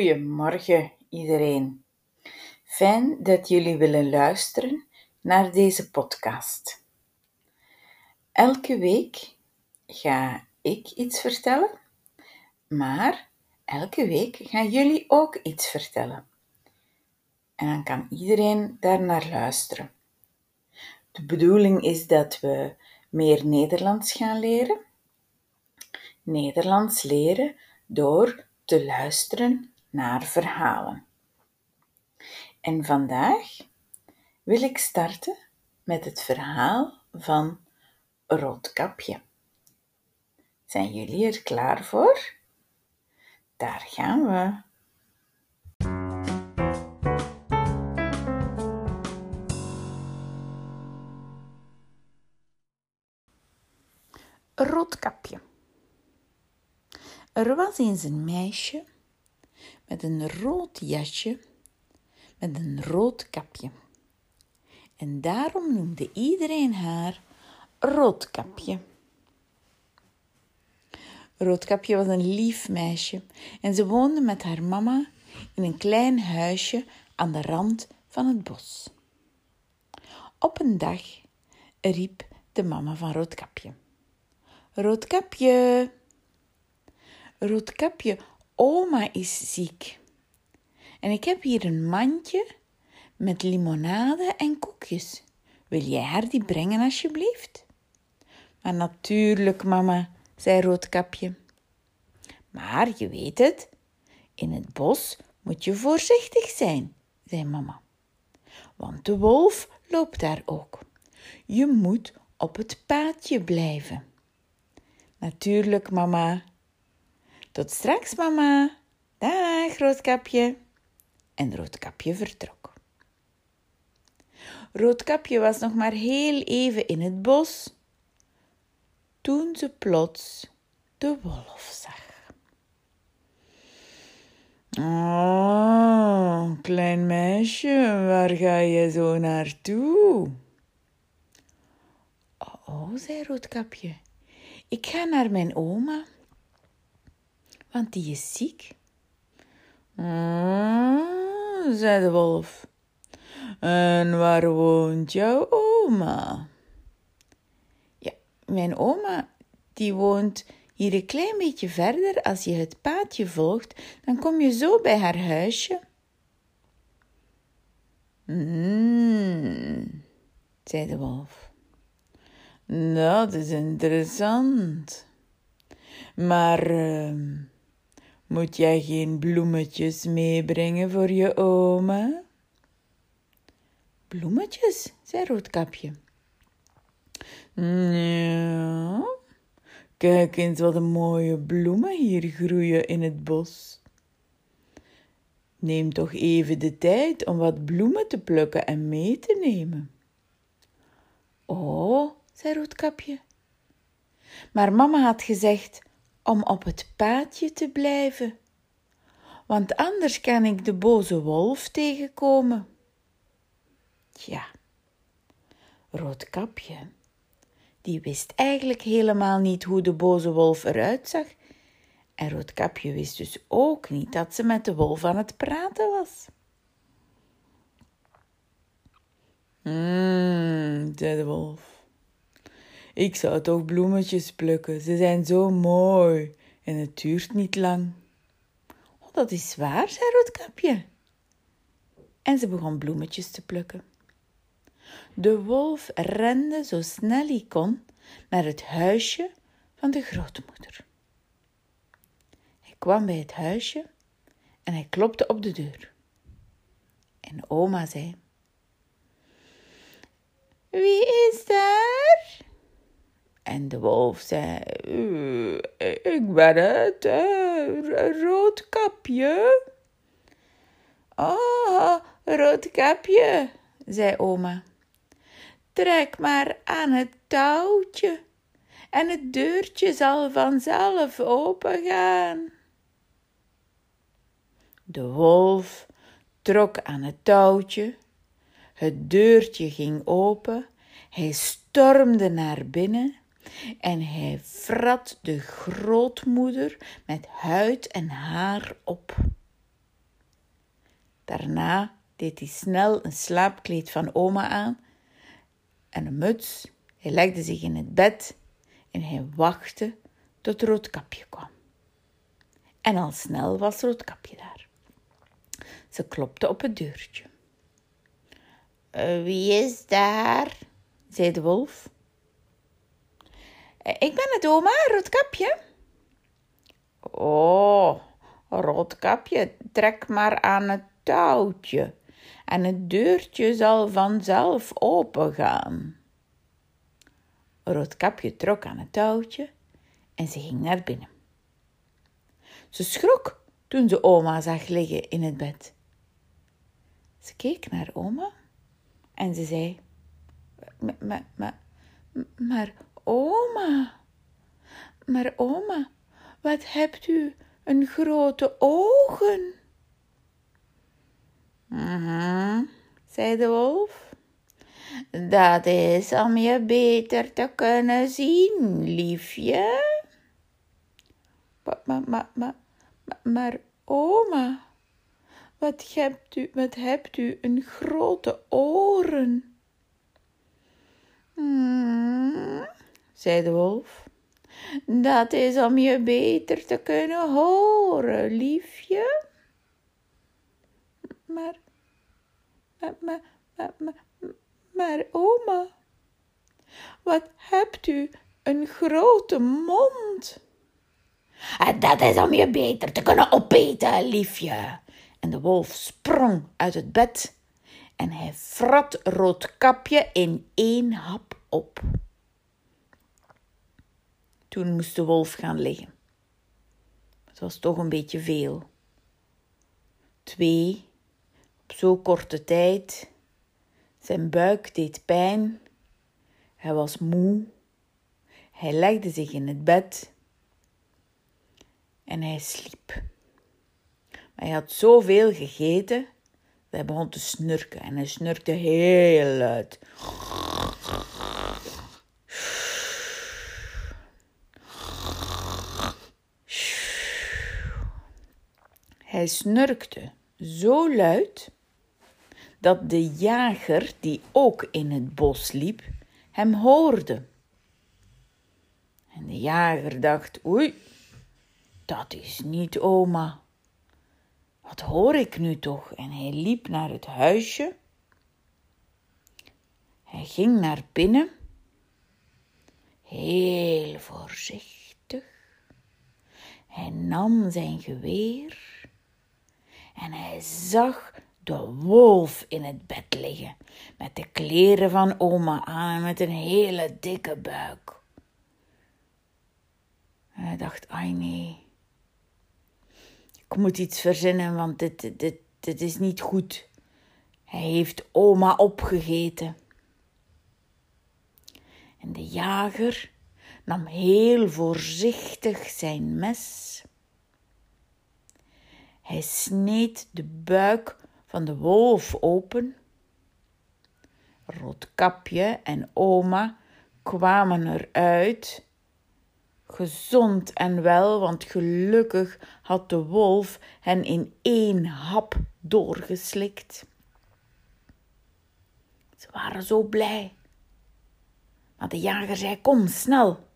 Goedemorgen iedereen. Fijn dat jullie willen luisteren naar deze podcast. Elke week ga ik iets vertellen, maar elke week gaan jullie ook iets vertellen. En dan kan iedereen daar naar luisteren. De bedoeling is dat we meer Nederlands gaan leren. Nederlands leren door te luisteren naar verhalen. En vandaag wil ik starten met het verhaal van Roodkapje. Zijn jullie er klaar voor? Daar gaan we. Roodkapje. Er was eens een meisje met een rood jasje met een rood kapje. En daarom noemde iedereen haar Roodkapje. Roodkapje was een lief meisje en ze woonde met haar mama in een klein huisje aan de rand van het bos. Op een dag riep de mama van Roodkapje: Roodkapje, Roodkapje, oma is ziek. En ik heb hier een mandje met limonade en koekjes. Wil jij haar die brengen alsjeblieft? Maar natuurlijk, mama, zei Roodkapje. Maar je weet het, in het bos moet je voorzichtig zijn, zei mama. Want de wolf loopt daar ook. Je moet op het paadje blijven. Natuurlijk, mama. Tot straks, mama. Dag, Roodkapje. En Roodkapje vertrok. Roodkapje was nog maar heel even in het bos toen ze plots de wolf zag. Oh, klein meisje, waar ga je zo naartoe? Oh, oh, zei Roodkapje, ik ga naar mijn oma, want die is ziek. Oh, zei de wolf. En waar woont jouw oma? Ja, mijn oma, die woont hier een klein beetje verder. Als je het paadje volgt, dan kom je zo bij haar huisje. Hmm, zei de wolf. Dat is interessant. Maar uh, moet jij geen bloemetjes meebrengen voor je oma? Bloemetjes, zei Roodkapje. Ja, kijk eens wat een mooie bloemen hier groeien in het bos. Neem toch even de tijd om wat bloemen te plukken en mee te nemen. Oh, zei Roodkapje. Maar mama had gezegd om op het paadje te blijven, want anders kan ik de boze wolf tegenkomen. Ja, Roodkapje, die wist eigenlijk helemaal niet hoe de boze wolf eruit zag. En Roodkapje wist dus ook niet dat ze met de wolf aan het praten was. Zei de wolf. Ik zou toch bloemetjes plukken, ze zijn zo mooi en het duurt niet lang. Oh, dat is waar, zei Roodkapje. En ze begon bloemetjes te plukken. De wolf rende zo snel hij kon naar het huisje van de grootmoeder. Hij kwam bij het huisje en hij klopte op de deur. En oma zei: Wie is daar? En de wolf zei: Ik ben het, uh, roodkapje. Oh, roodkapje, zei oma. Trek maar aan het touwtje en het deurtje zal vanzelf opengaan. De wolf trok aan het touwtje, het deurtje ging open, hij stormde naar binnen en hij vrat de grootmoeder met huid en haar op. Daarna deed hij snel een slaapkleed van oma aan en een muts. Hij legde zich in het bed en hij wachtte tot Roodkapje kwam. En al snel was Roodkapje daar. Ze klopte op het deurtje. wie is daar? zei de wolf. Ik ben het oma, Roodkapje. Oh, Roodkapje, trek maar aan het touwtje en het deurtje zal vanzelf opengaan. Roodkapje trok aan het touwtje en ze ging naar binnen. Ze schrok toen ze oma zag liggen in het bed. Ze keek naar oma en ze zei: Maar, maar, maar oma, maar oma, wat hebt u een grote ogen? Mhm, zei de wolf. Dat is om je beter te kunnen zien, liefje. Maar, maar, maar, maar, oma, wat hebt u, wat hebt u een grote oren? Hmm, zei de wolf. Dat is om je beter te kunnen horen, liefje. Maar, maar, maar, maar, maar, oma, wat hebt u een grote mond? Dat is om je beter te kunnen opeten, liefje. En de wolf sprong uit het bed en hij frat Roodkapje in één hap op. Toen moest de wolf gaan liggen. Het was toch een beetje veel. Twee, op zo'n korte tijd. Zijn buik deed pijn. Hij was moe. Hij legde zich in het bed en hij sliep. Maar hij had zoveel gegeten dat hij begon te snurken en hij snurkte heel luid. Hij snurkte zo luid dat de jager, die ook in het bos liep, hem hoorde. En de jager dacht: Oei, dat is niet oma. Wat hoor ik nu toch? En hij liep naar het huisje. Hij ging naar binnen, heel voorzichtig. Hij nam zijn geweer en hij zag de wolf in het bed liggen, met de kleren van oma aan en met een hele dikke buik. Hij dacht, ai nee, ik moet iets verzinnen, want dit, dit, dit is niet goed. Hij heeft oma opgegeten. En de jager nam heel voorzichtig zijn mes. Hij sneed de buik van de wolf open. Roodkapje en oma kwamen eruit gezond en wel, want gelukkig had de wolf hen in één hap doorgeslikt. Ze waren zo blij. Maar de jager zei: Kom snel.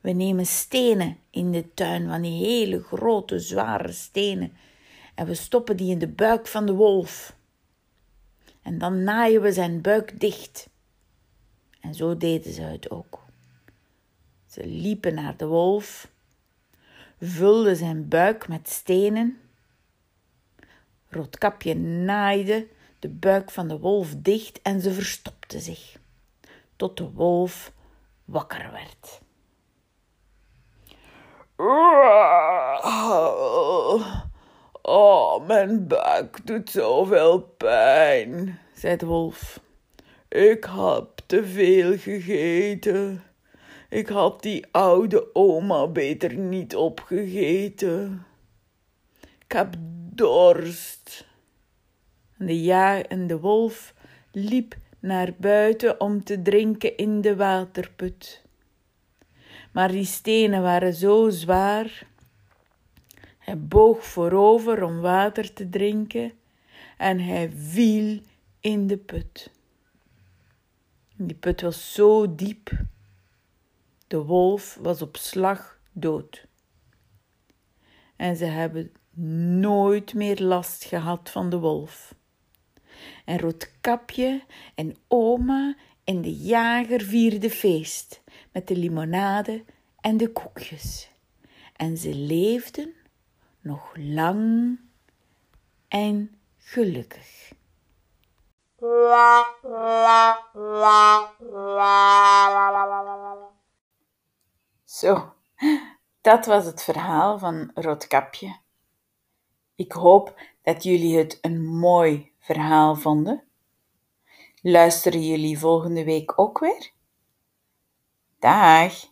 We nemen stenen in de tuin, van die hele grote, zware stenen, en we stoppen die in de buik van de wolf. En dan naaien we zijn buik dicht. En zo deden ze het ook. Ze liepen naar de wolf, vulden zijn buik met stenen. Roodkapje naaide de buik van de wolf dicht en ze verstopte zich, tot de wolf wakker werd. Oh, mijn buik doet zoveel pijn, zei de wolf. Ik heb te veel gegeten. Ik had die oude oma beter niet opgegeten. Ik heb dorst. De ja en de wolf liep naar buiten om te drinken in de waterput. Maar die stenen waren zo zwaar. Hij boog voorover om water te drinken, en hij viel in de put. Die put was zo diep. De wolf was op slag dood. En ze hebben nooit meer last gehad van de wolf. En Roodkapje en oma en de jager vierden feest met de limonade en de koekjes. En ze leefden nog lang en gelukkig. Zo, dat was het verhaal van Roodkapje. Ik hoop dat jullie het een mooi verhaal vonden. Luisteren jullie volgende week ook weer? Dag!